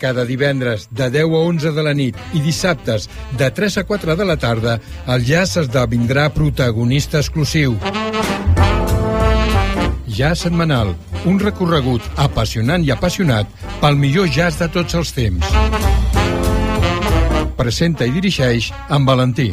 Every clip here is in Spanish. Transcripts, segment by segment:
cada divendres de 10 a 11 de la nit i dissabtes de 3 a 4 de la tarda, el jazz esdevindrà protagonista exclusiu. Jazz setmanal, un recorregut apassionant i apassionat pel millor jazz de tots els temps. Presenta i dirigeix en Valentí.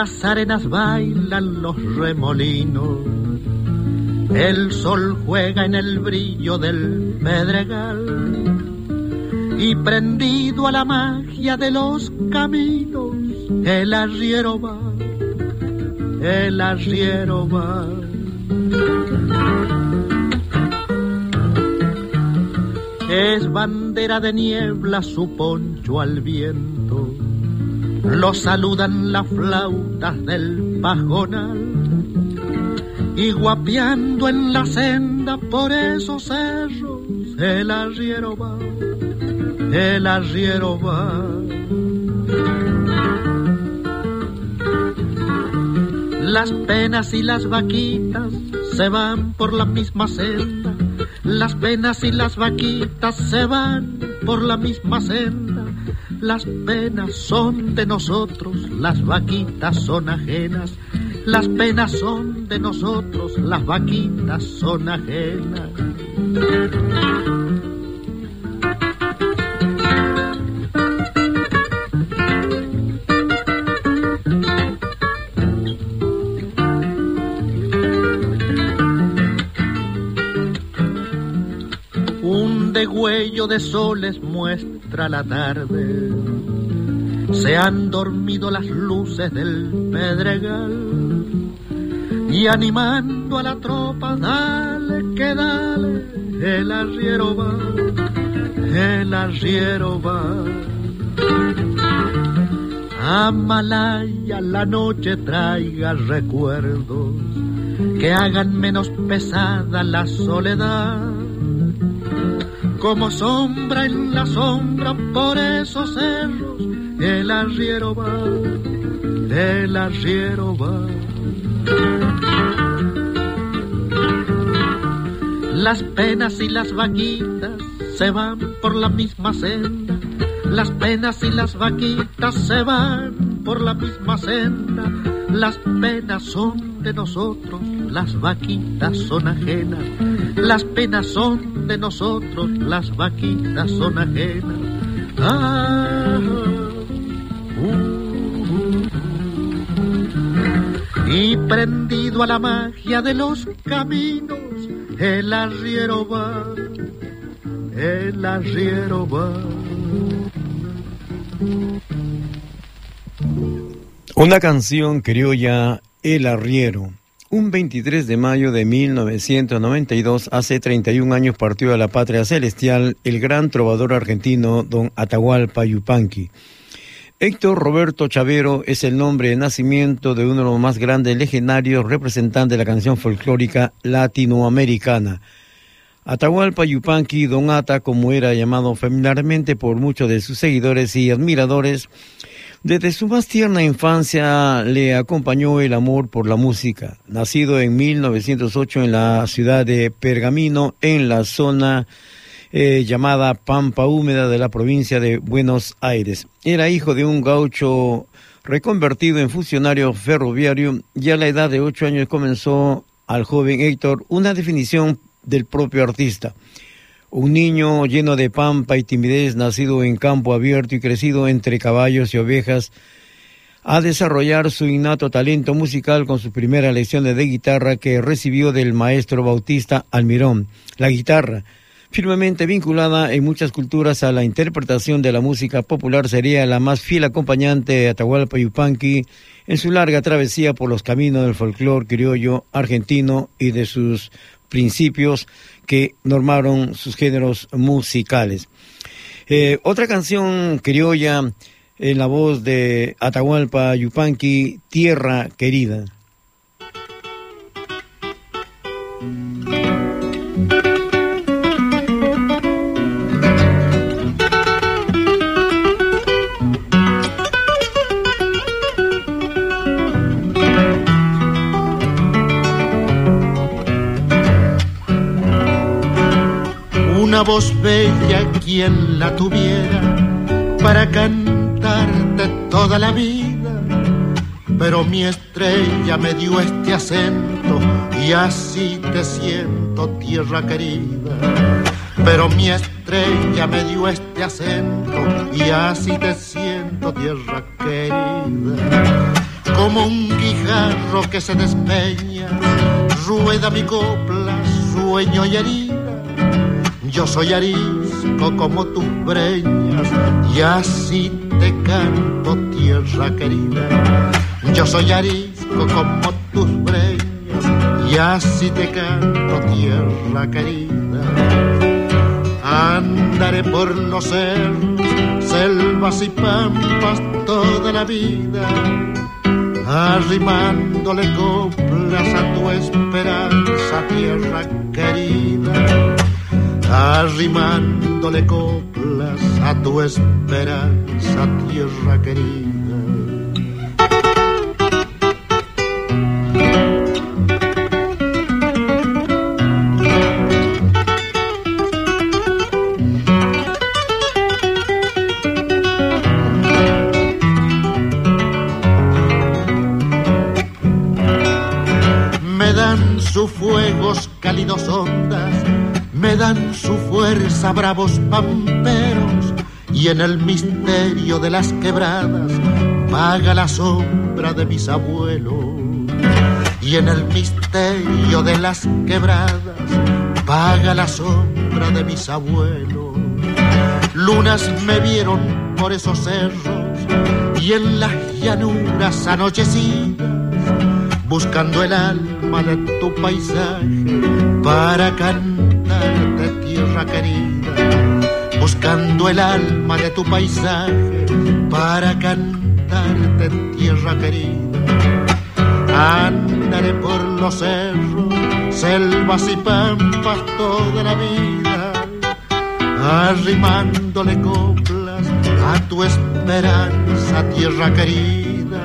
Las arenas bailan los remolinos, el sol juega en el brillo del pedregal. Y prendido a la magia de los caminos, el arriero va, el arriero va. Es bandera de niebla su poncho al viento lo saludan las flautas del pajonal. Y guapeando en la senda por esos cerros el arriero va, el arriero va. Las penas y las vaquitas se van por la misma senda, las penas y las vaquitas se van por la misma senda las penas son de nosotros, las vaquitas son ajenas. Las penas son de nosotros, las vaquitas son ajenas. Un degüello de soles muestra la tarde. Se han dormido las luces del pedregal y animando a la tropa, dale que dale, el arriero va, el arriero va. Amalaya la noche traiga recuerdos que hagan menos pesada la soledad como sombra en la sombra por esos cerros, el arriero va, el arriero va. Las penas y las vaquitas se van por la misma senda, las penas y las vaquitas se van por la misma senda, las penas son de nosotros, las vaquitas son ajenas, las penas son de nosotros las vaquitas son ajenas. Ah, uh, y prendido a la magia de los caminos, el arriero va, el arriero va. Una canción criolla, El Arriero. Un 23 de mayo de 1992, hace 31 años partió a la patria celestial el gran trovador argentino don Atahualpa Yupanqui. Héctor Roberto Chavero es el nombre de nacimiento de uno de los más grandes legendarios representantes de la canción folclórica latinoamericana. Atahualpa Yupanqui, Don Ata, como era llamado familiarmente por muchos de sus seguidores y admiradores, desde su más tierna infancia le acompañó el amor por la música. Nacido en 1908 en la ciudad de Pergamino, en la zona eh, llamada Pampa Húmeda de la provincia de Buenos Aires. Era hijo de un gaucho reconvertido en funcionario ferroviario y a la edad de ocho años comenzó al joven Héctor una definición del propio artista. Un niño lleno de pampa y timidez, nacido en campo abierto y crecido entre caballos y ovejas, a desarrollar su innato talento musical con su primera lección de guitarra que recibió del maestro Bautista Almirón. La guitarra, firmemente vinculada en muchas culturas a la interpretación de la música popular, sería la más fiel acompañante de Atahualpa Yupanqui en su larga travesía por los caminos del folclore criollo argentino y de sus principios que normaron sus géneros musicales. Eh, otra canción criolla en la voz de Atahualpa Yupanqui, Tierra Querida. Voz bella quien la tuviera para cantarte toda la vida. Pero mi estrella me dio este acento y así te siento, tierra querida. Pero mi estrella me dio este acento y así te siento, tierra querida. Como un guijarro que se despeña, rueda mi copla, sueño y herida yo soy arisco como tus breñas y así te canto tierra querida. Yo soy arisco como tus breñas y así te canto tierra querida. Andaré por los cerros, selvas y pampas toda la vida, arrimándole coplas a tu esperanza, tierra querida arrimándole coplas a tu esperanza, tierra querida. Me dan sus fuegos cálidos ondas me dan su fuerza bravos pamperos y en el misterio de las quebradas vaga la sombra de mis abuelos. Y en el misterio de las quebradas vaga la sombra de mis abuelos. Lunas me vieron por esos cerros y en las llanuras anochecidas, buscando el alma de tu paisaje para cantar tierra querida, buscando el alma de tu paisaje para cantarte, tierra querida. Andaré por los cerros, selvas y pampas toda la vida, arrimándole coplas a tu esperanza, tierra querida,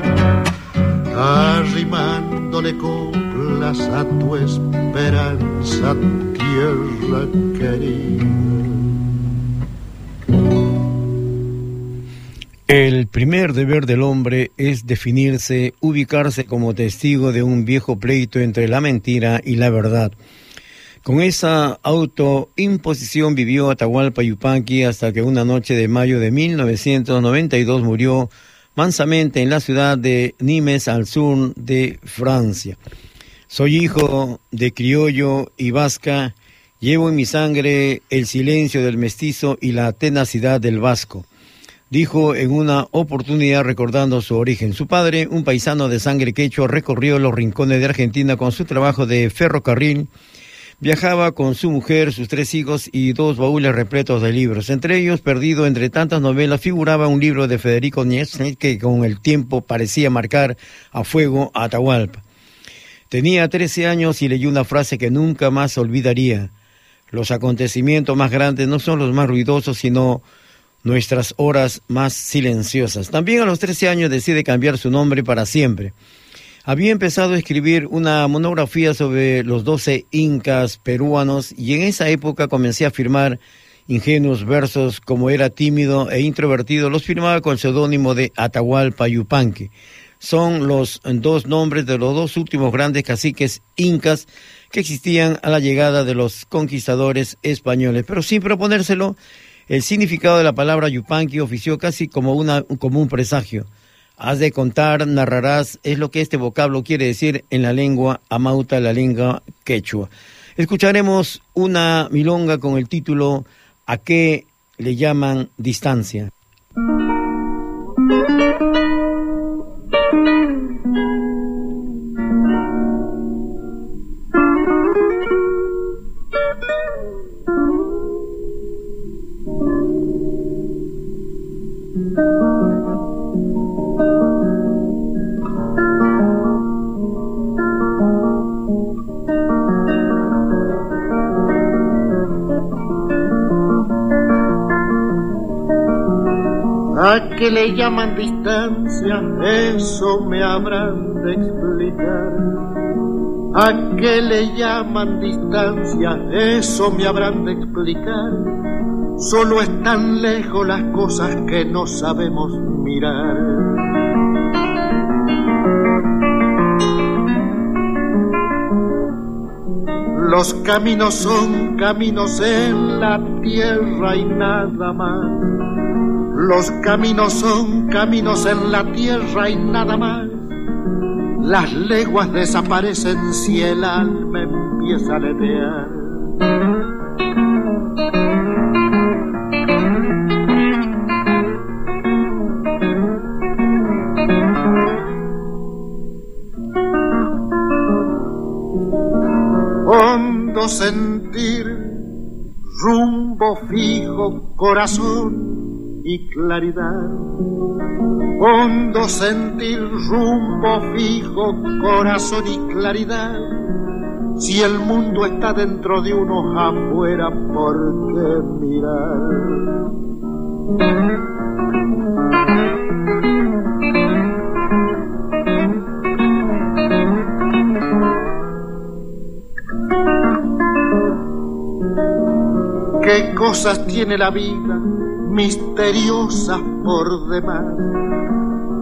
arrimándole coplas a tu esperanza, el primer deber del hombre es definirse, ubicarse como testigo de un viejo pleito entre la mentira y la verdad. Con esa autoimposición vivió Atahualpa Yupanqui hasta que una noche de mayo de 1992 murió mansamente en la ciudad de Nimes al sur de Francia. Soy hijo de criollo y vasca Llevo en mi sangre el silencio del mestizo y la tenacidad del vasco. dijo en una oportunidad recordando su origen. Su padre, un paisano de sangre quechua, recorrió los rincones de Argentina con su trabajo de ferrocarril. Viajaba con su mujer, sus tres hijos y dos baúles repletos de libros. Entre ellos, perdido entre tantas novelas, figuraba un libro de Federico Nietzsche que con el tiempo parecía marcar a fuego a Atahualpa. Tenía 13 años y leyó una frase que nunca más olvidaría. Los acontecimientos más grandes no son los más ruidosos, sino nuestras horas más silenciosas. También a los 13 años decide cambiar su nombre para siempre. Había empezado a escribir una monografía sobre los 12 incas peruanos y en esa época comencé a firmar ingenuos versos como era tímido e introvertido, los firmaba con el seudónimo de Atahualpa Yupanqui. Son los dos nombres de los dos últimos grandes caciques incas que existían a la llegada de los conquistadores españoles. Pero sin proponérselo, el significado de la palabra yupanqui ofició casi como, una, como un presagio. Has de contar, narrarás, es lo que este vocablo quiere decir en la lengua amauta, la lengua quechua. Escucharemos una milonga con el título ¿A qué le llaman distancia? ¿A qué le llaman distancia? Eso me habrán de explicar. ¿A qué le llaman distancia? Eso me habrán de explicar. Solo están lejos las cosas que no sabemos mirar. Los caminos son caminos en la tierra y nada más los caminos son caminos en la tierra y nada más. Las leguas desaparecen si el alma empieza a letear. Hondo sentir, rumbo fijo, corazón y claridad. Hondo sentir rumbo fijo, corazón y claridad. Si el mundo está dentro de uno afuera, ¿por qué mirar? ¿Qué cosas tiene la vida? Misteriosa por demás.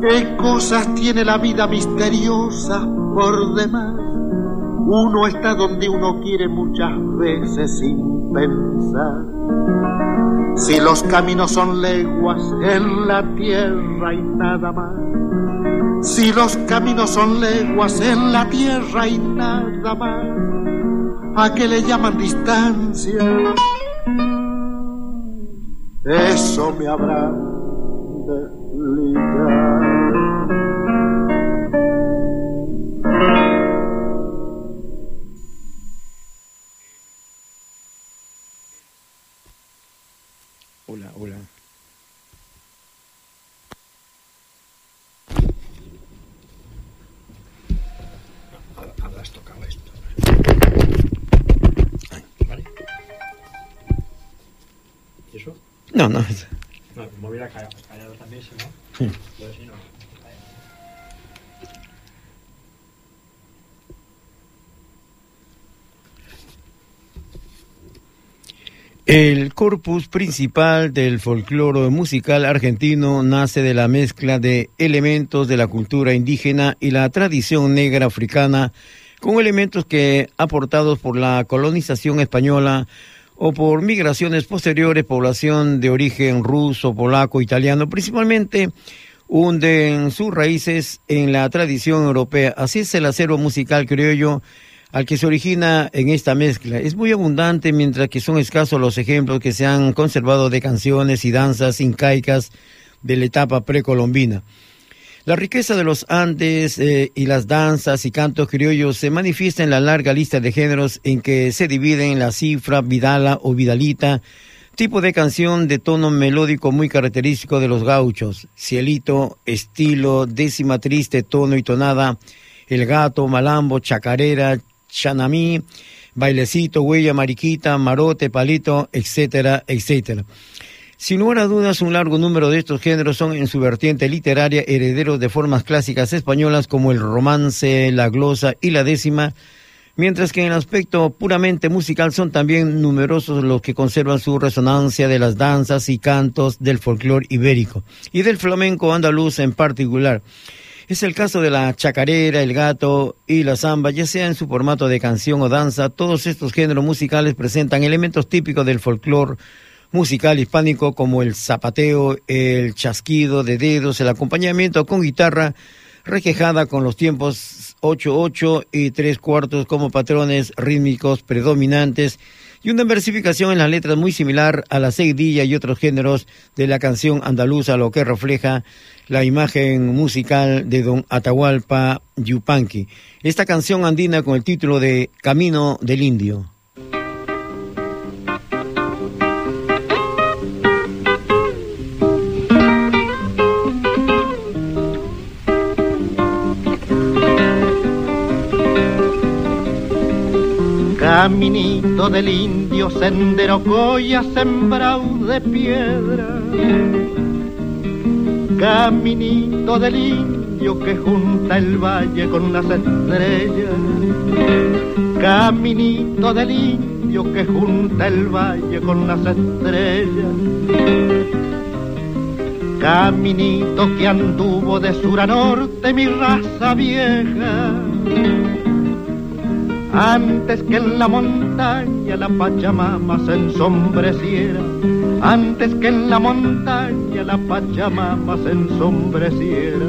¿Qué cosas tiene la vida misteriosa por demás? Uno está donde uno quiere muchas veces sin pensar. Si los caminos son leguas en la tierra y nada más. Si los caminos son leguas en la tierra y nada más. ¿A qué le llaman distancia? Eso me habrá No, no. No, como hubiera callado, también, si no. Hmm. Pero si no. El corpus principal del folclore musical argentino nace de la mezcla de elementos de la cultura indígena y la tradición negra africana con elementos que aportados por la colonización española o por migraciones posteriores, población de origen ruso, polaco, italiano, principalmente hunden sus raíces en la tradición europea. Así es el acervo musical criollo al que se origina en esta mezcla. Es muy abundante, mientras que son escasos los ejemplos que se han conservado de canciones y danzas incaicas de la etapa precolombina. La riqueza de los Andes eh, y las danzas y cantos criollos se manifiesta en la larga lista de géneros en que se dividen la cifra, vidala o vidalita, tipo de canción de tono melódico muy característico de los gauchos, cielito, estilo, décima triste, tono y tonada, el gato, malambo, chacarera, chanamí, bailecito, huella, mariquita, marote, palito, etcétera, etcétera. Sin lugar a dudas, un largo número de estos géneros son en su vertiente literaria herederos de formas clásicas españolas como el romance, la glosa y la décima, mientras que en el aspecto puramente musical son también numerosos los que conservan su resonancia de las danzas y cantos del folclore ibérico y del flamenco andaluz en particular. Es el caso de la chacarera, el gato y la samba, ya sea en su formato de canción o danza, todos estos géneros musicales presentan elementos típicos del folclore musical hispánico como el zapateo, el chasquido de dedos, el acompañamiento con guitarra requejada con los tiempos 8-8 y 3 cuartos como patrones rítmicos predominantes y una versificación en las letras muy similar a la seguidilla y otros géneros de la canción andaluza, lo que refleja la imagen musical de don Atahualpa Yupanqui. Esta canción andina con el título de Camino del Indio. Caminito del indio, sendero coya sembrado de piedra. Caminito del indio que junta el valle con las estrellas. Caminito del indio que junta el valle con las estrellas. Caminito que anduvo de sur a norte mi raza vieja antes que en la montaña la Pachamama se ensombreciera, antes que en la montaña la Pachamama se ensombreciera.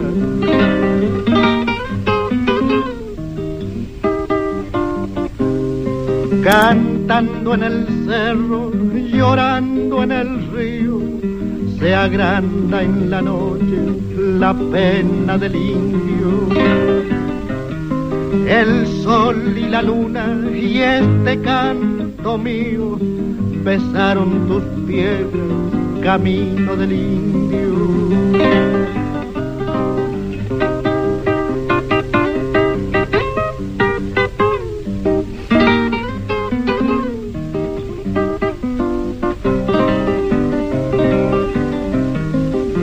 Cantando en el cerro, llorando en el río, se agranda en la noche la pena del indio el sol y la luna y este canto mío besaron tus piedras, camino del indio.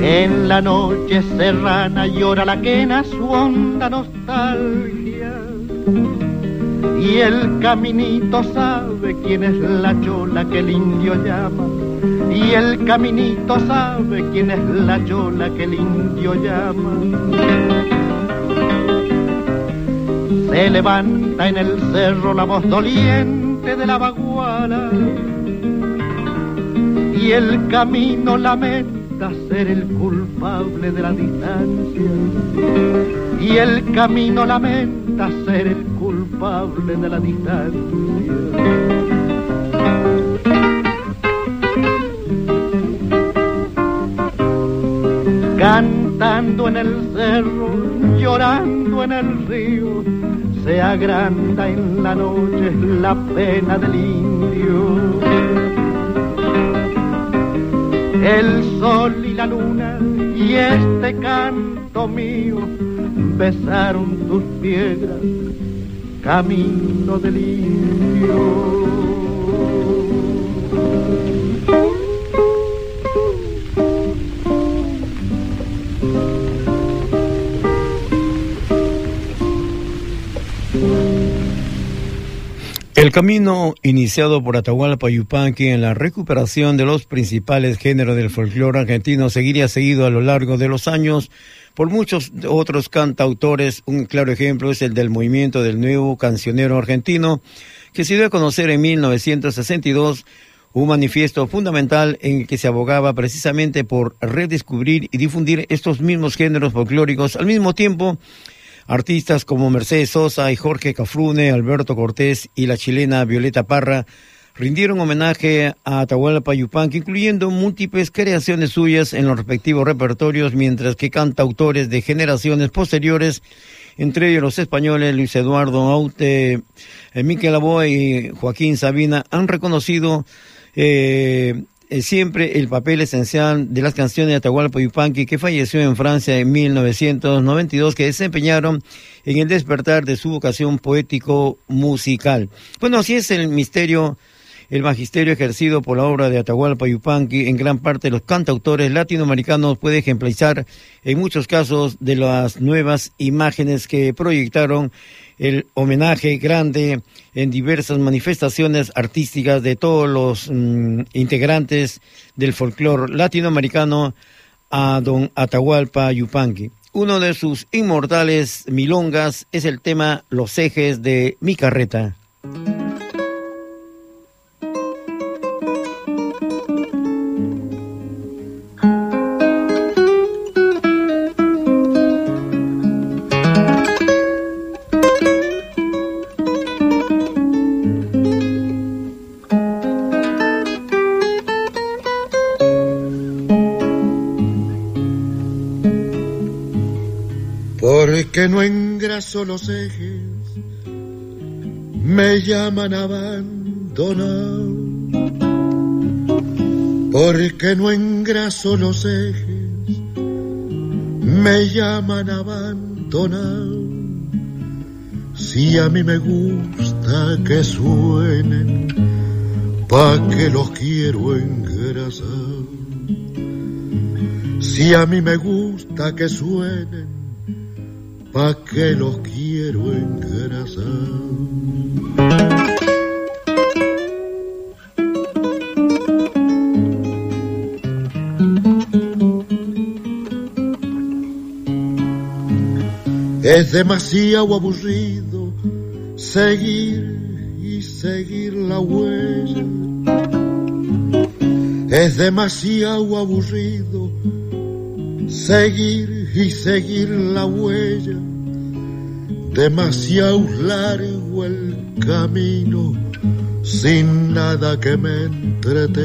En la noche serrana llora la quena su honda nostalgia y el caminito sabe quién es la chola que el indio llama. Y el caminito sabe quién es la chola que el indio llama. Se levanta en el cerro la voz doliente de la baguala y el camino lamenta ser el culpable de la distancia y el camino lamenta ser el culpable de la distancia. Cantando en el cerro, llorando en el río, se agranda en la noche la pena del indio. El sol y la luna y este canto mío besaron tus piedras, camino del indio. El camino iniciado por Atahualpa Yupanqui en la recuperación de los principales géneros del folclore argentino seguiría seguido a lo largo de los años por muchos otros cantautores. Un claro ejemplo es el del movimiento del nuevo cancionero argentino, que se dio a conocer en 1962 un manifiesto fundamental en el que se abogaba precisamente por redescubrir y difundir estos mismos géneros folclóricos al mismo tiempo artistas como Mercedes Sosa y Jorge Cafrune, Alberto Cortés y la chilena Violeta Parra rindieron homenaje a Atahualpa Yupanqui, incluyendo múltiples creaciones suyas en los respectivos repertorios, mientras que cantautores de generaciones posteriores, entre ellos los españoles Luis Eduardo Aute, eh, Miquel Aboa y Joaquín Sabina, han reconocido eh, eh, siempre el papel esencial de las canciones de Atahualpa Yupanqui, que falleció en Francia en 1992, que desempeñaron en el despertar de su vocación poético-musical. Bueno, así es el misterio el magisterio ejercido por la obra de Atahualpa Yupanqui en gran parte de los cantautores latinoamericanos puede ejemplarizar en muchos casos de las nuevas imágenes que proyectaron el homenaje grande en diversas manifestaciones artísticas de todos los mm, integrantes del folclore latinoamericano a don Atahualpa Yupanqui. Uno de sus inmortales milongas es el tema Los ejes de mi carreta. Los ejes, me llaman abandonado. Porque no engraso los ejes, me llaman abandonado. Si a mí me gusta que suenen, pa' que los quiero engrasar. Si a mí me gusta que suenen, pa' que los quiero engrasar. Es demasiado aburrido seguir y seguir la huella. Es demasiado aburrido seguir y seguir la huella. Demasiado largo el camino sin nada que me entretenga.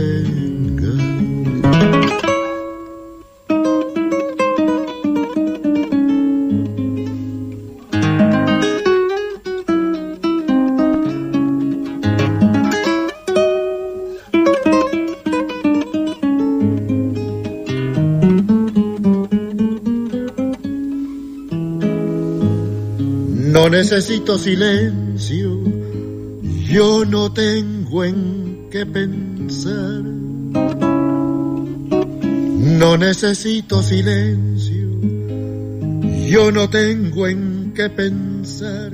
Necesito silencio, yo no tengo en qué pensar. No necesito silencio, yo no tengo en qué pensar.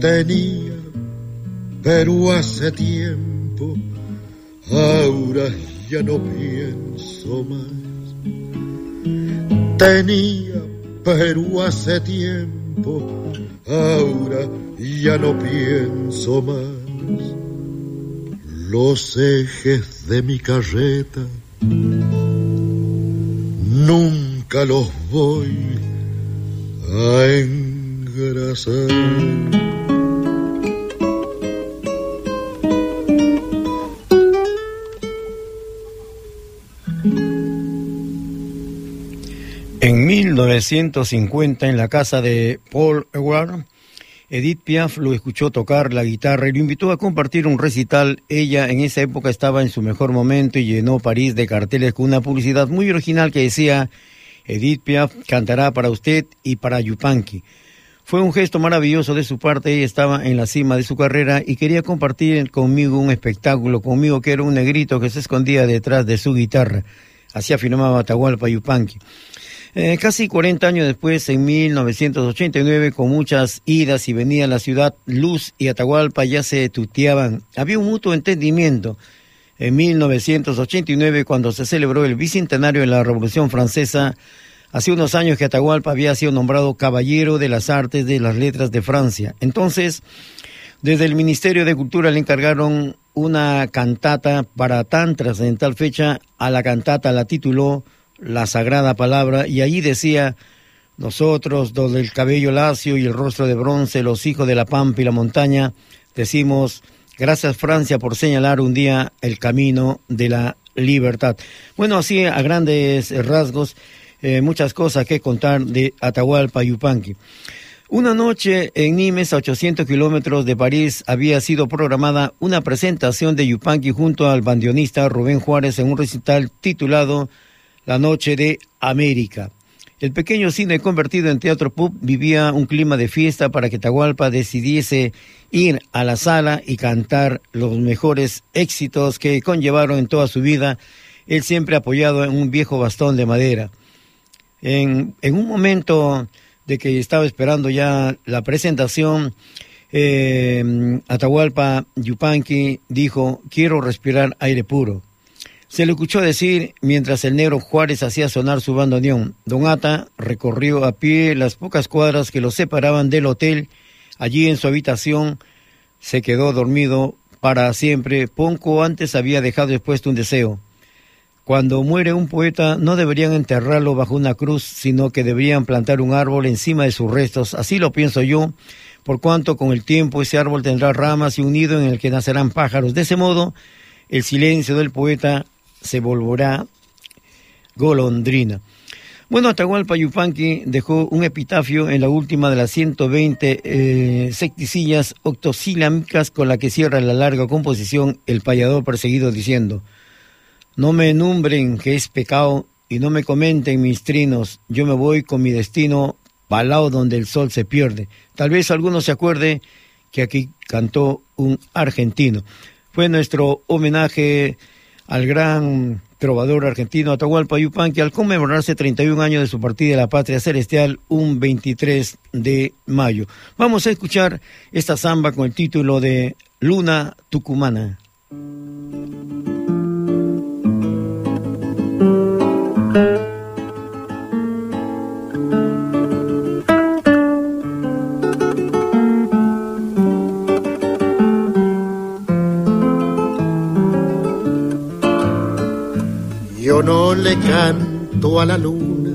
Tenía, pero hace tiempo, ahora ya no pienso más. Tenía, pero hace tiempo, ahora ya no pienso más. Los ejes de mi carreta nunca los voy a engrasar. 1950, en la casa de Paul Eward, Edith Piaf lo escuchó tocar la guitarra y lo invitó a compartir un recital. Ella en esa época estaba en su mejor momento y llenó París de carteles con una publicidad muy original que decía Edith Piaf cantará para usted y para Yupanqui. Fue un gesto maravilloso de su parte, ella estaba en la cima de su carrera y quería compartir conmigo un espectáculo, conmigo que era un negrito que se escondía detrás de su guitarra. Así afirmaba Atahualpa Yupanqui. Eh, casi 40 años después, en 1989, con muchas idas y venidas la ciudad, Luz y Atahualpa ya se tuteaban. Había un mutuo entendimiento. En 1989, cuando se celebró el bicentenario de la Revolución Francesa, hace unos años que Atahualpa había sido nombrado Caballero de las Artes de las Letras de Francia. Entonces, desde el Ministerio de Cultura le encargaron una cantata para tan trascendental fecha. A la cantata la tituló la sagrada palabra y allí decía, nosotros, los del cabello lacio y el rostro de bronce, los hijos de la pampa y la montaña, decimos, Gracias Francia por señalar un día el camino de la libertad. Bueno, así a grandes rasgos, eh, muchas cosas que contar de Atahualpa Yupanqui. Una noche en Nimes, a 800 kilómetros de París, había sido programada una presentación de Yupanqui junto al bandionista Rubén Juárez en un recital titulado La Noche de América. El pequeño cine convertido en teatro pub vivía un clima de fiesta para que Atahualpa decidiese ir a la sala y cantar los mejores éxitos que conllevaron en toda su vida, él siempre apoyado en un viejo bastón de madera. En, en un momento de que estaba esperando ya la presentación, eh, Atahualpa Yupanqui dijo, quiero respirar aire puro. Se le escuchó decir mientras el negro Juárez hacía sonar su bandoneón. Don Ata recorrió a pie las pocas cuadras que lo separaban del hotel. Allí en su habitación se quedó dormido para siempre. Ponco antes había dejado expuesto un deseo. Cuando muere un poeta no deberían enterrarlo bajo una cruz, sino que deberían plantar un árbol encima de sus restos. Así lo pienso yo, por cuanto con el tiempo ese árbol tendrá ramas y un nido en el que nacerán pájaros. De ese modo, el silencio del poeta se volverá golondrina. Bueno, Atahualpa Yupanqui dejó un epitafio en la última de las 120 eh, secticillas octosílabicas con la que cierra la larga composición El payador perseguido diciendo no me numbren que es pecado y no me comenten mis trinos. Yo me voy con mi destino palao donde el sol se pierde. Tal vez alguno se acuerde que aquí cantó un argentino. Fue nuestro homenaje al gran trovador argentino Atahualpa Yupanqui al conmemorarse 31 años de su partida de la patria celestial un 23 de mayo. Vamos a escuchar esta samba con el título de Luna Tucumana. Yo no le canto a la luna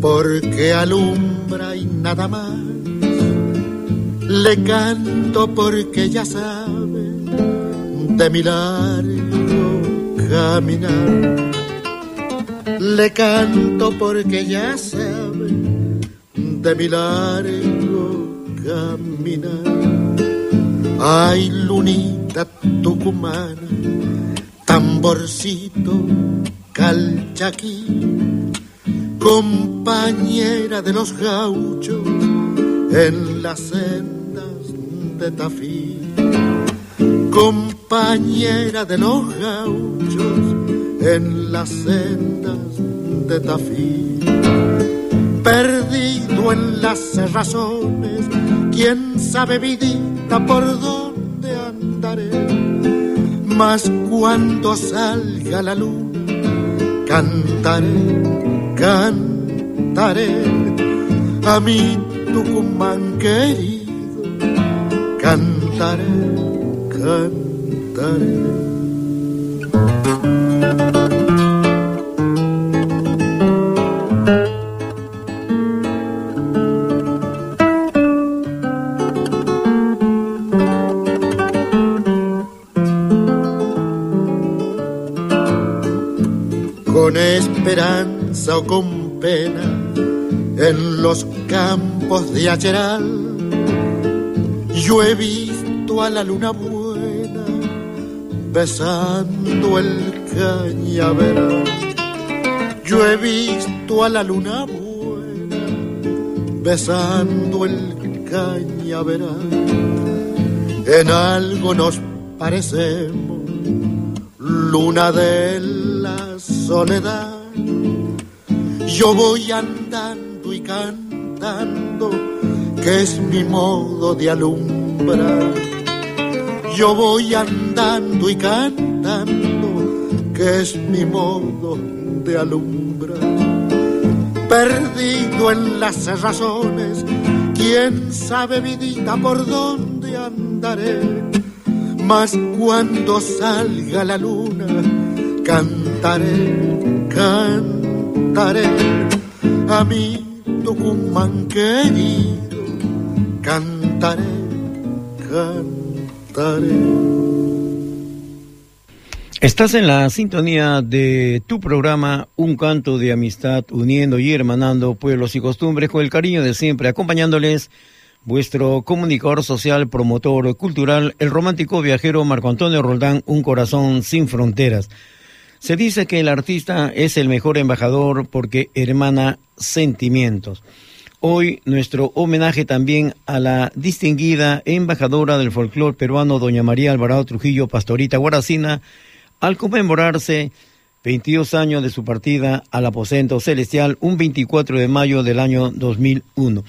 porque alumbra y nada más. Le canto porque ya sabe de mi largo caminar. Le canto porque ya sabe de mi largo caminar. Ay, lunita tucumana tamborcito calchaquí, compañera de los gauchos en las sendas de Tafí, compañera de los gauchos en las sendas de Tafí, perdido en las razones, quién sabe vidita por dónde andaré mas cuando salga la luna, cantaré, cantaré a mi Tucumán querido, cantaré, cantaré. O con pena en los campos de Acheral. Yo he visto a la luna buena besando el cañaveral. Yo he visto a la luna buena besando el cañaveral. En algo nos parecemos, luna de la soledad yo voy andando y cantando, que es mi modo de alumbrar. Yo voy andando y cantando, que es mi modo de alumbrar. Perdido en las razones, quién sabe vidita por dónde andaré. Mas cuando salga la luna, cantaré, cantaré cantaré a mi Tucumán querido, cantaré, andaré. Estás en la sintonía de tu programa Un canto de amistad uniendo y hermanando pueblos y costumbres con el cariño de siempre, acompañándoles vuestro comunicador social, promotor cultural, el romántico viajero Marco Antonio Roldán, Un corazón sin fronteras. Se dice que el artista es el mejor embajador porque hermana sentimientos. Hoy nuestro homenaje también a la distinguida embajadora del folclore peruano, doña María Alvarado Trujillo Pastorita Guaracina, al conmemorarse 22 años de su partida al aposento celestial, un 24 de mayo del año 2001.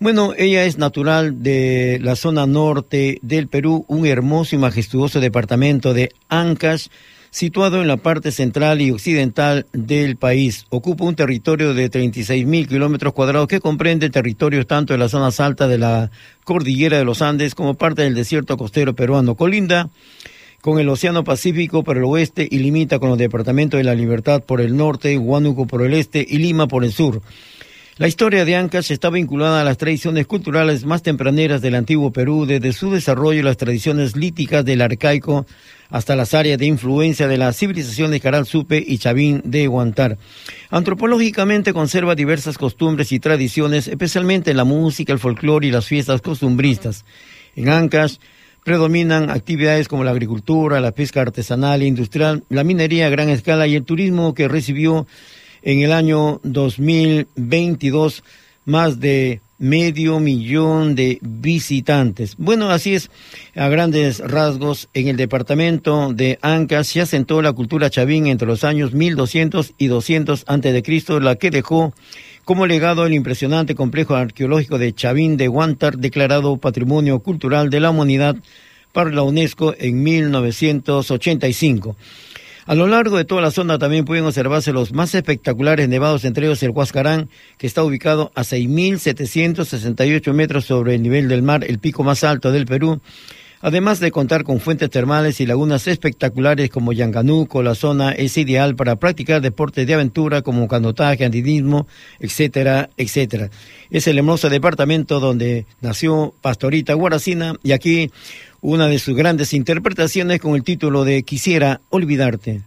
Bueno, ella es natural de la zona norte del Perú, un hermoso y majestuoso departamento de Ancash, situado en la parte central y occidental del país. Ocupa un territorio de 36 mil kilómetros cuadrados que comprende territorios tanto de las zonas altas de la cordillera de los Andes como parte del desierto costero peruano. Colinda con el Océano Pacífico por el oeste y limita con los departamentos de La Libertad por el norte, Huánuco por el este y Lima por el sur. La historia de Ancash está vinculada a las tradiciones culturales más tempraneras del antiguo Perú, desde su desarrollo y las tradiciones líticas del arcaico hasta las áreas de influencia de la civilización de Caral Supe y Chavín de Guantar. Antropológicamente conserva diversas costumbres y tradiciones, especialmente en la música, el folclore y las fiestas costumbristas. En Ancash predominan actividades como la agricultura, la pesca artesanal e industrial, la minería a gran escala y el turismo que recibió en el año 2022 más de medio millón de visitantes. Bueno, así es, a grandes rasgos, en el departamento de Ancash se asentó la cultura chavín entre los años 1200 y 200 antes de Cristo, la que dejó como legado el impresionante complejo arqueológico de Chavín de Guantar, declarado Patrimonio Cultural de la Humanidad para la UNESCO en 1985. A lo largo de toda la zona también pueden observarse los más espectaculares nevados, entre ellos el Huascarán, que está ubicado a 6.768 metros sobre el nivel del mar, el pico más alto del Perú, además de contar con fuentes termales y lagunas espectaculares como Yanganuco, la zona es ideal para practicar deportes de aventura como canotaje, andinismo, etcétera, etcétera. Es el hermoso departamento donde nació Pastorita Guaracina y aquí una de sus grandes interpretaciones con el título de Quisiera olvidarte.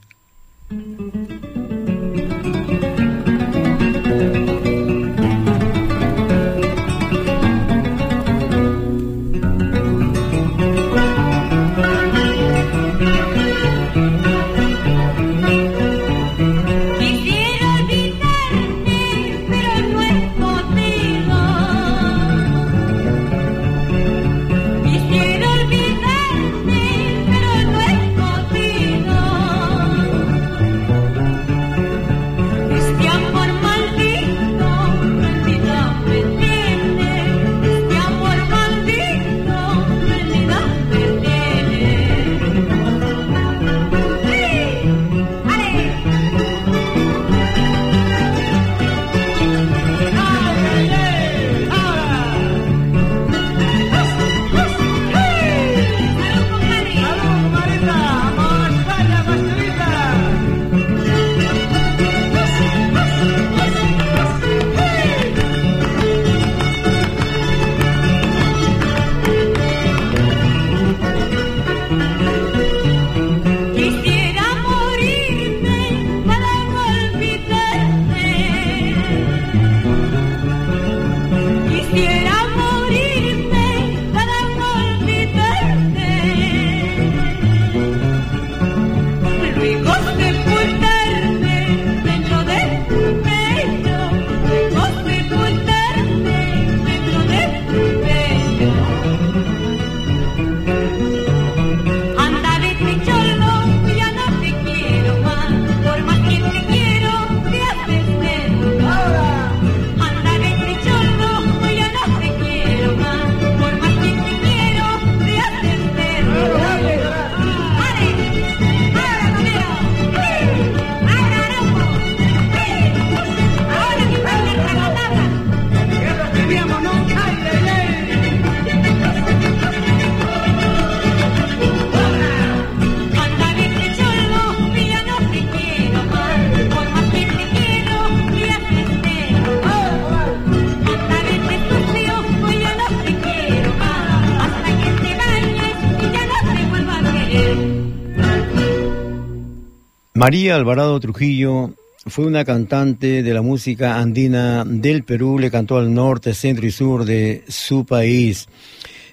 María Alvarado Trujillo fue una cantante de la música andina del Perú, le cantó al norte, centro y sur de su país.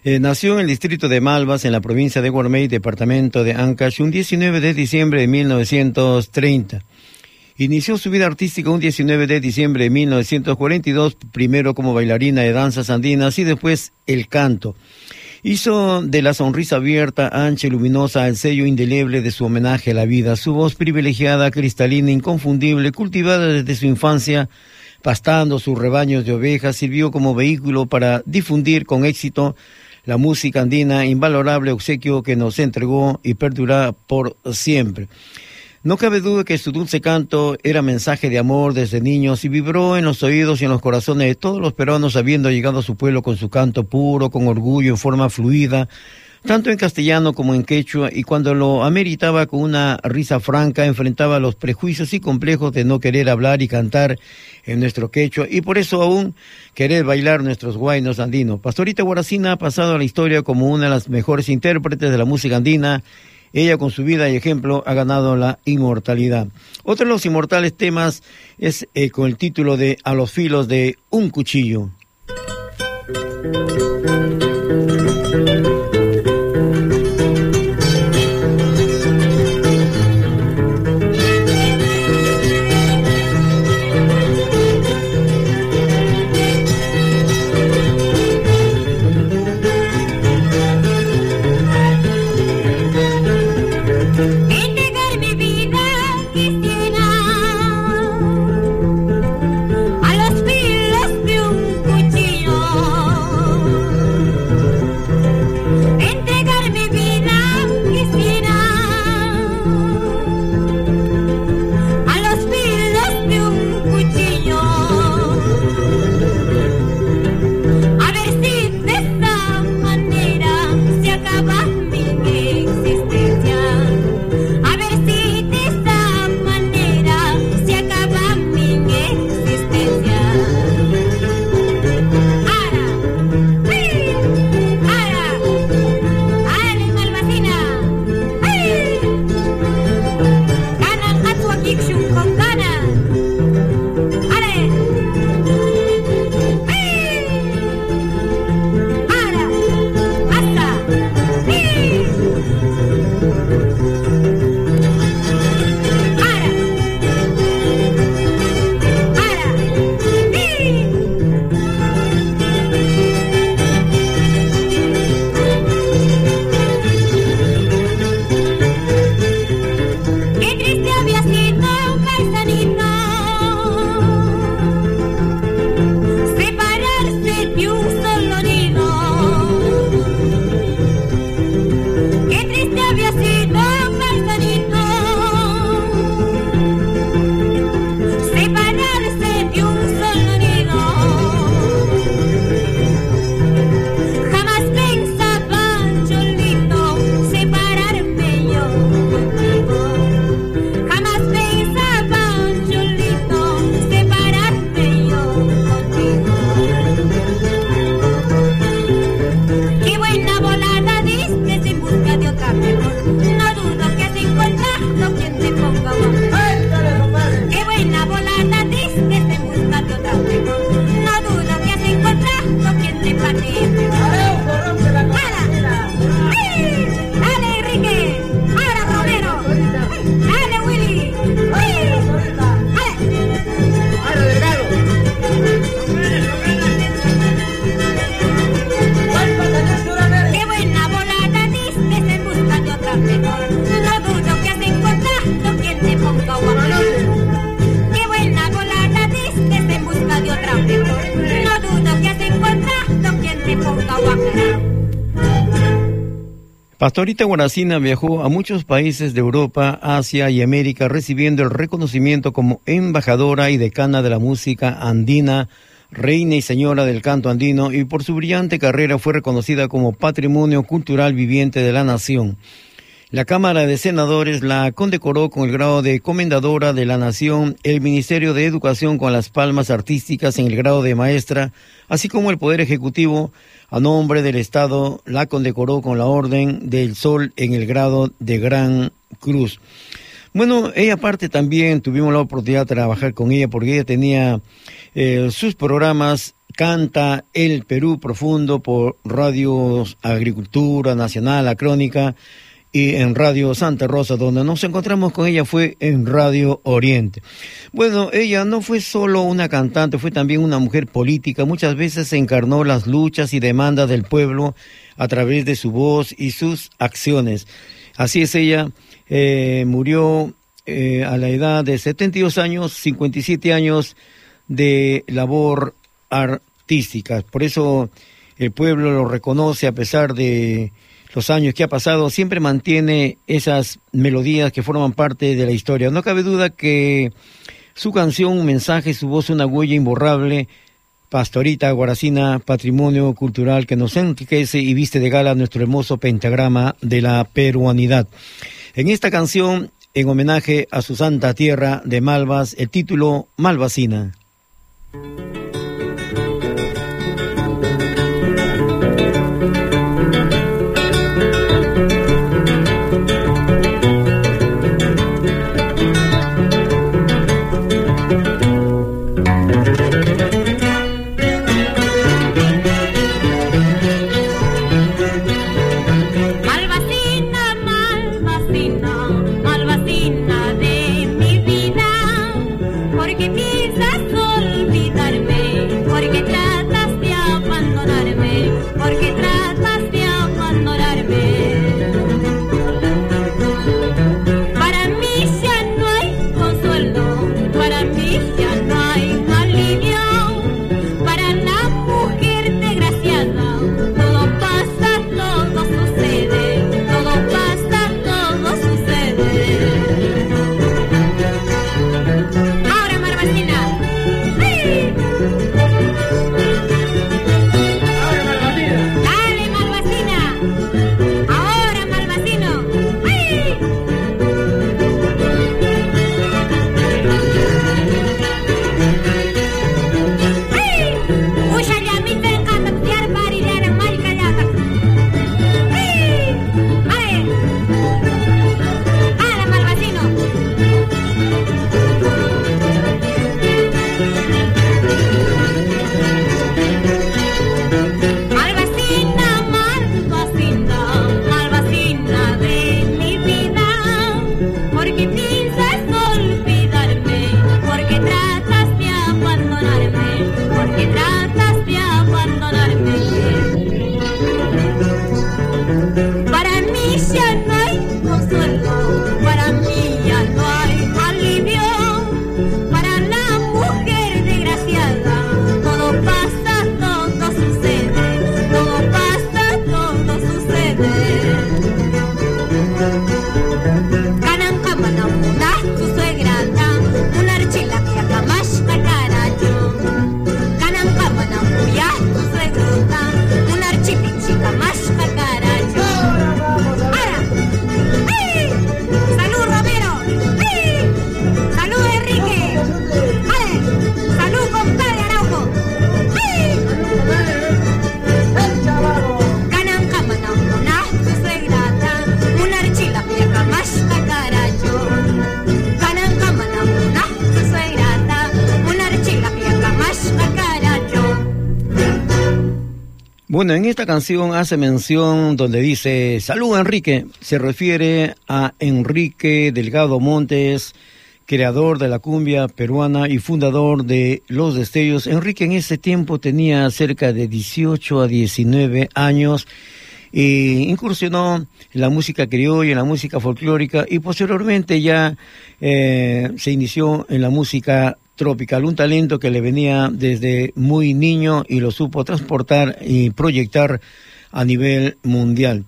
Eh, nació en el distrito de Malvas, en la provincia de Guarmey, departamento de Ancash, un 19 de diciembre de 1930. Inició su vida artística un 19 de diciembre de 1942, primero como bailarina de danzas andinas y después el canto. Hizo de la sonrisa abierta, ancha y luminosa el sello indeleble de su homenaje a la vida. Su voz privilegiada, cristalina, inconfundible, cultivada desde su infancia, pastando sus rebaños de ovejas, sirvió como vehículo para difundir con éxito la música andina, invalorable obsequio que nos entregó y perdurará por siempre. No cabe duda que su dulce canto era mensaje de amor desde niños y vibró en los oídos y en los corazones de todos los peruanos habiendo llegado a su pueblo con su canto puro, con orgullo, en forma fluida, tanto en castellano como en quechua, y cuando lo ameritaba con una risa franca, enfrentaba los prejuicios y complejos de no querer hablar y cantar en nuestro quechua, y por eso aún querer bailar nuestros guainos andinos. Pastorita Guaracina ha pasado a la historia como una de las mejores intérpretes de la música andina, ella con su vida y ejemplo ha ganado la inmortalidad. Otro de los inmortales temas es eh, con el título de A los filos de un cuchillo. Pastorita Guaracina viajó a muchos países de Europa, Asia y América recibiendo el reconocimiento como embajadora y decana de la música andina, reina y señora del canto andino y por su brillante carrera fue reconocida como patrimonio cultural viviente de la nación. La Cámara de Senadores la condecoró con el grado de Comendadora de la Nación, el Ministerio de Educación con las palmas artísticas en el grado de maestra, así como el Poder Ejecutivo a nombre del Estado, la condecoró con la Orden del Sol en el grado de Gran Cruz. Bueno, ella aparte también tuvimos la oportunidad de trabajar con ella porque ella tenía eh, sus programas Canta el Perú Profundo por Radio Agricultura Nacional, La Crónica, y en Radio Santa Rosa, donde nos encontramos con ella fue en Radio Oriente. Bueno, ella no fue solo una cantante, fue también una mujer política. Muchas veces encarnó las luchas y demandas del pueblo a través de su voz y sus acciones. Así es ella, eh, murió eh, a la edad de 72 años, 57 años de labor artística. Por eso el pueblo lo reconoce a pesar de los años que ha pasado, siempre mantiene esas melodías que forman parte de la historia. No cabe duda que su canción, un mensaje, su voz, una huella imborrable, Pastorita Guaracina, patrimonio cultural que nos enriquece y viste de gala nuestro hermoso pentagrama de la peruanidad. En esta canción, en homenaje a su santa tierra de Malvas, el título Malvasina. Bueno, en esta canción hace mención donde dice, salud Enrique, se refiere a Enrique Delgado Montes, creador de la cumbia peruana y fundador de Los Destellos. Enrique en ese tiempo tenía cerca de 18 a 19 años e incursionó en la música criolla, en la música folclórica y posteriormente ya eh, se inició en la música tropical, un talento que le venía desde muy niño y lo supo transportar y proyectar a nivel mundial.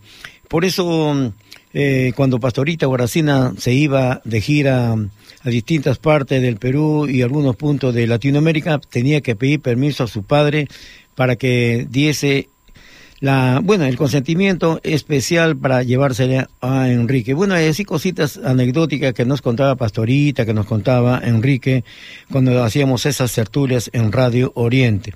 Por eso, eh, cuando Pastorita Guaracina se iba de gira a distintas partes del Perú y algunos puntos de Latinoamérica, tenía que pedir permiso a su padre para que diese la, bueno, el consentimiento especial para llevársele a Enrique. Bueno, así cositas anecdóticas que nos contaba Pastorita, que nos contaba Enrique cuando hacíamos esas tertulias en Radio Oriente.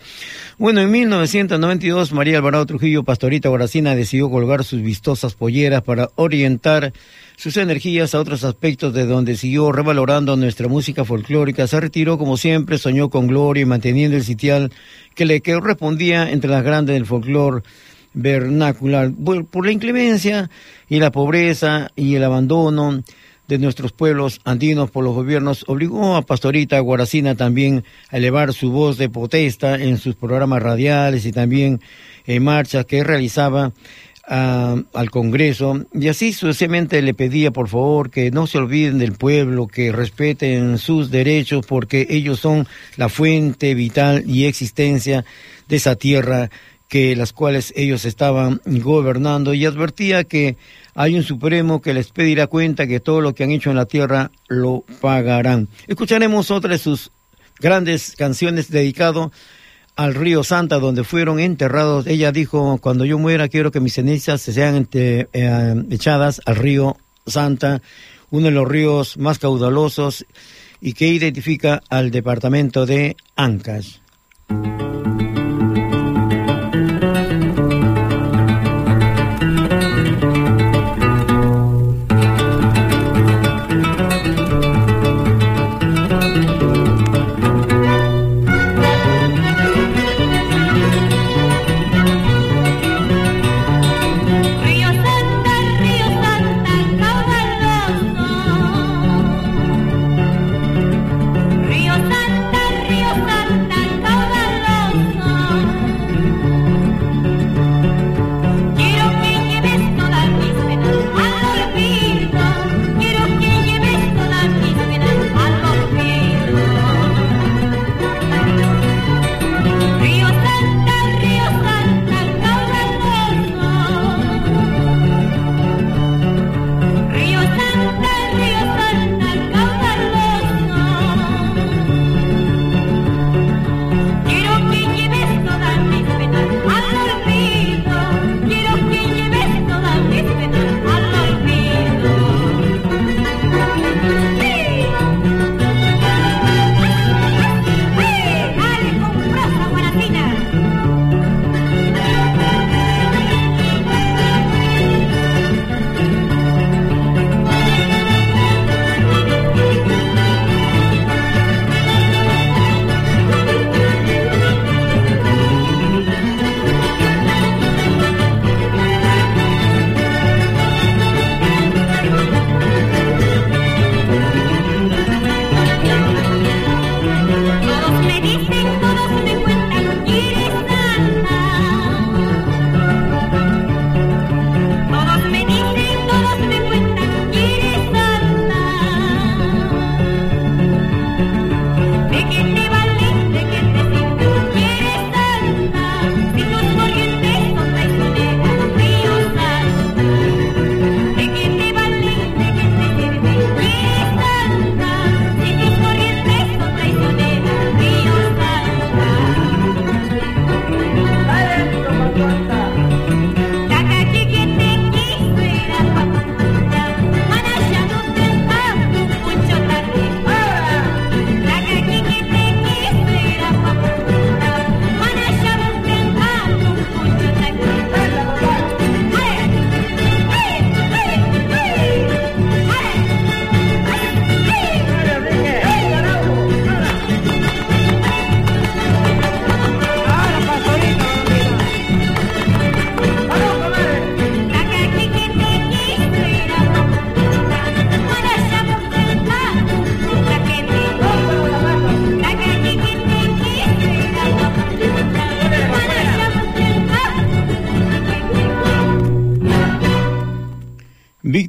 Bueno, en 1992 María Alvarado Trujillo, Pastorita Guaracina, decidió colgar sus vistosas polleras para orientar sus energías a otros aspectos de donde siguió revalorando nuestra música folclórica. Se retiró como siempre, soñó con gloria y manteniendo el sitial que le correspondía entre las grandes del folclore vernacular. Por la inclemencia y la pobreza y el abandono de nuestros pueblos andinos por los gobiernos obligó a Pastorita Guaracina también a elevar su voz de protesta en sus programas radiales y también en marchas que realizaba al Congreso y así sucesivamente le pedía por favor que no se olviden del pueblo, que respeten sus derechos porque ellos son la fuente vital y existencia de esa tierra que las cuales ellos estaban gobernando y advertía que hay un supremo que les pedirá cuenta que todo lo que han hecho en la tierra lo pagarán. Escucharemos otra de sus grandes canciones dedicado al río Santa, donde fueron enterrados. Ella dijo, cuando yo muera quiero que mis cenizas se sean eh, echadas al río Santa, uno de los ríos más caudalosos y que identifica al departamento de Ancash.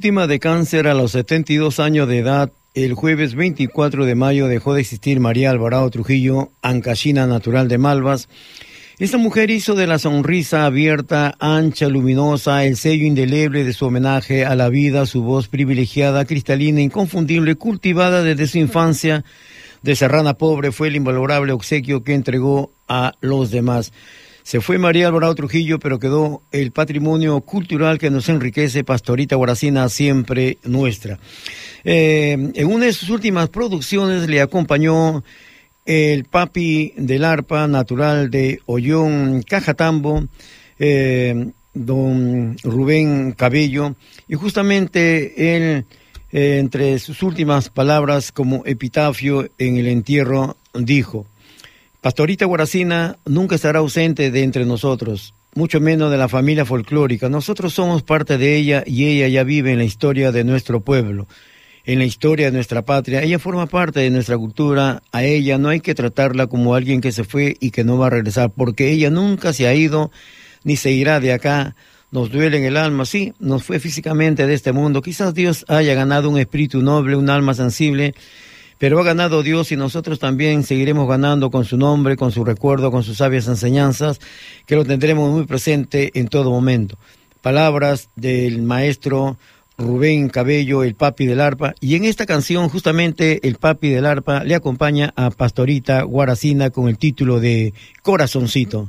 Víctima de cáncer a los 72 años de edad, el jueves 24 de mayo dejó de existir María Alvarado Trujillo, ancashina natural de Malvas. Esta mujer hizo de la sonrisa abierta, ancha, luminosa, el sello indeleble de su homenaje a la vida, su voz privilegiada, cristalina, inconfundible, cultivada desde su infancia. De serrana pobre fue el invalorable obsequio que entregó a los demás. Se fue María Alvarado Trujillo, pero quedó el patrimonio cultural que nos enriquece, Pastorita Guaracina, siempre nuestra. Eh, en una de sus últimas producciones le acompañó el papi del arpa natural de Ollón Cajatambo, eh, don Rubén Cabello, y justamente él, eh, entre sus últimas palabras como epitafio en el entierro, dijo, Pastorita Guaracina nunca estará ausente de entre nosotros, mucho menos de la familia folclórica. Nosotros somos parte de ella y ella ya vive en la historia de nuestro pueblo, en la historia de nuestra patria. Ella forma parte de nuestra cultura. A ella no hay que tratarla como alguien que se fue y que no va a regresar, porque ella nunca se ha ido ni se irá de acá. Nos duele en el alma, sí, nos fue físicamente de este mundo. Quizás Dios haya ganado un espíritu noble, un alma sensible pero ha ganado Dios y nosotros también seguiremos ganando con su nombre, con su recuerdo, con sus sabias enseñanzas, que lo tendremos muy presente en todo momento. Palabras del maestro Rubén Cabello, el papi del arpa, y en esta canción justamente el papi del arpa le acompaña a Pastorita Guaracina con el título de Corazoncito.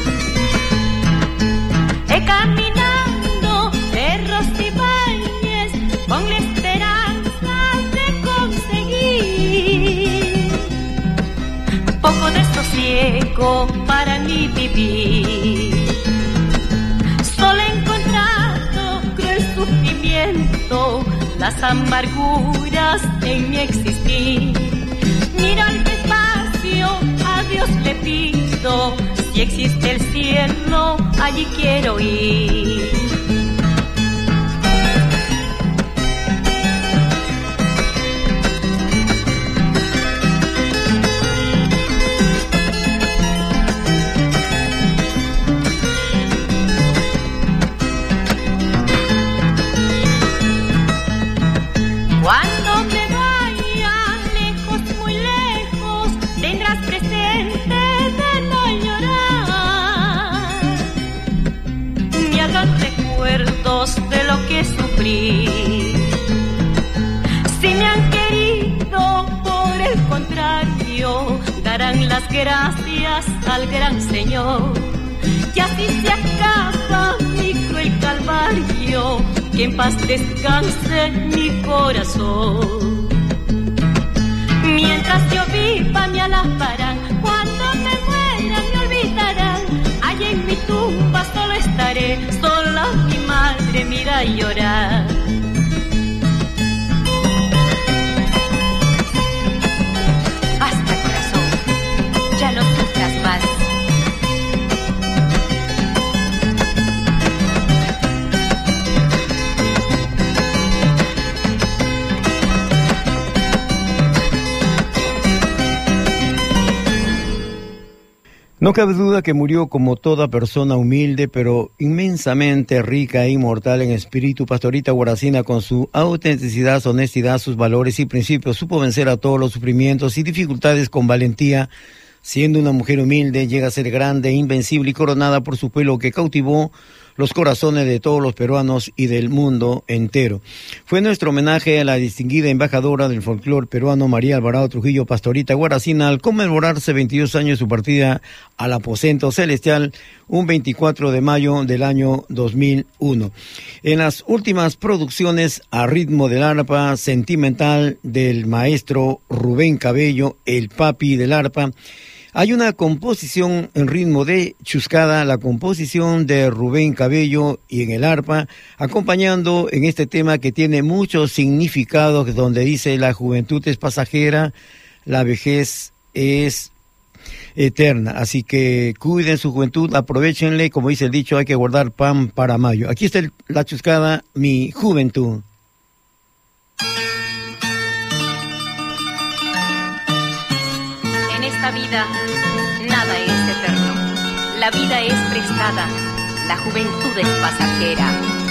para mi vivir. las amarguras en mi existir. Mira al despacio, a Dios le pido, si existe el cielo, allí quiero ir. Gracias al gran Señor. Y así se acaba mi cruel calvario, que en paz descanse mi corazón. Y llorar. No cabe duda que murió como toda persona humilde, pero inmensamente rica e inmortal en espíritu. Pastorita Guaracina, con su autenticidad, honestidad, sus valores y principios, supo vencer a todos los sufrimientos y dificultades con valentía. Siendo una mujer humilde, llega a ser grande, invencible y coronada por su pueblo que cautivó los corazones de todos los peruanos y del mundo entero. Fue nuestro homenaje a la distinguida embajadora del folclore peruano María Alvarado Trujillo Pastorita Guaracina al conmemorarse 22 años de su partida al aposento celestial un 24 de mayo del año 2001. En las últimas producciones a ritmo del arpa sentimental del maestro Rubén Cabello, el papi del arpa, hay una composición en ritmo de chuscada, la composición de Rubén Cabello y en el arpa, acompañando en este tema que tiene muchos significados, donde dice la juventud es pasajera, la vejez es eterna. Así que cuiden su juventud, aprovechenle, como dice el dicho, hay que guardar pan para mayo. Aquí está la chuscada, mi juventud. Vida nada es eterno. La vida es prestada, la juventud es pasajera.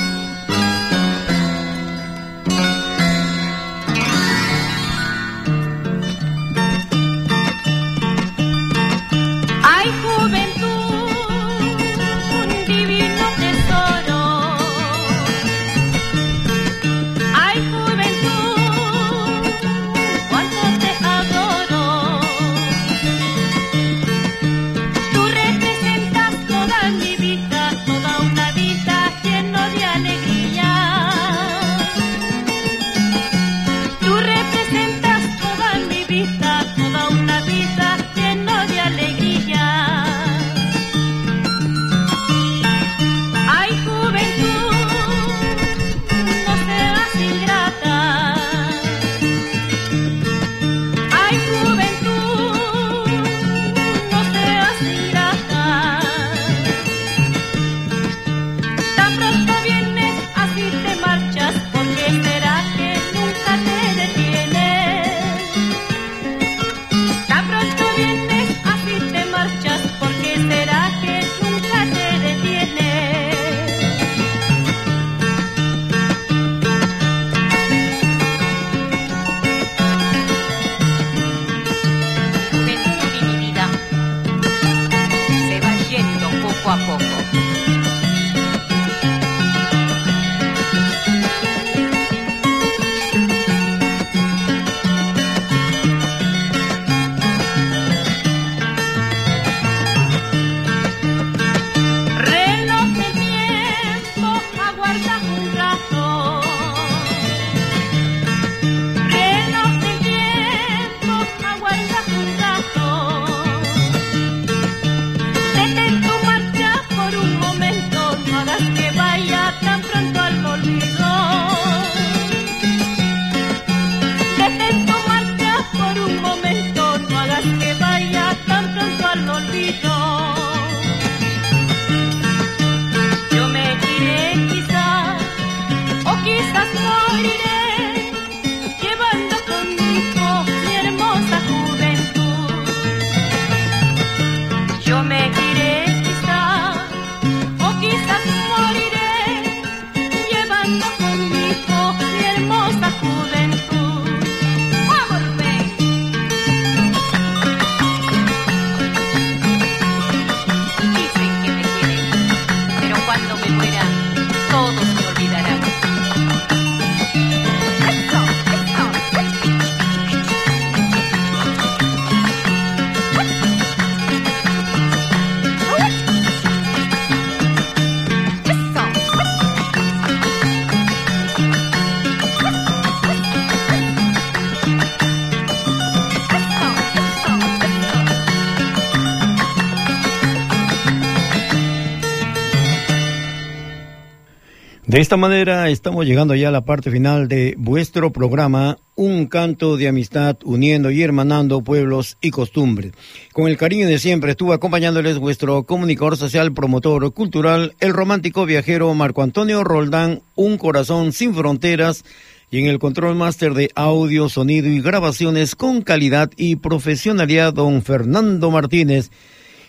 De esta manera estamos llegando ya a la parte final de vuestro programa Un canto de amistad uniendo y hermanando pueblos y costumbres. Con el cariño de siempre estuvo acompañándoles vuestro comunicador social, promotor cultural, el romántico viajero Marco Antonio Roldán, Un corazón sin fronteras y en el control máster de audio, sonido y grabaciones con calidad y profesionalidad don Fernando Martínez.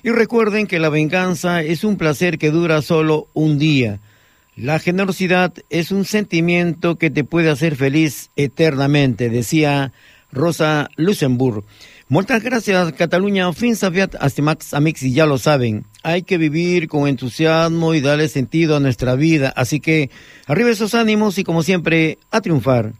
Y recuerden que la venganza es un placer que dura solo un día. La generosidad es un sentimiento que te puede hacer feliz eternamente, decía Rosa Luxemburg. Muchas gracias, Cataluña. Fin sabiat Max Amix, y ya lo saben. Hay que vivir con entusiasmo y darle sentido a nuestra vida. Así que arriba esos ánimos y como siempre, a triunfar.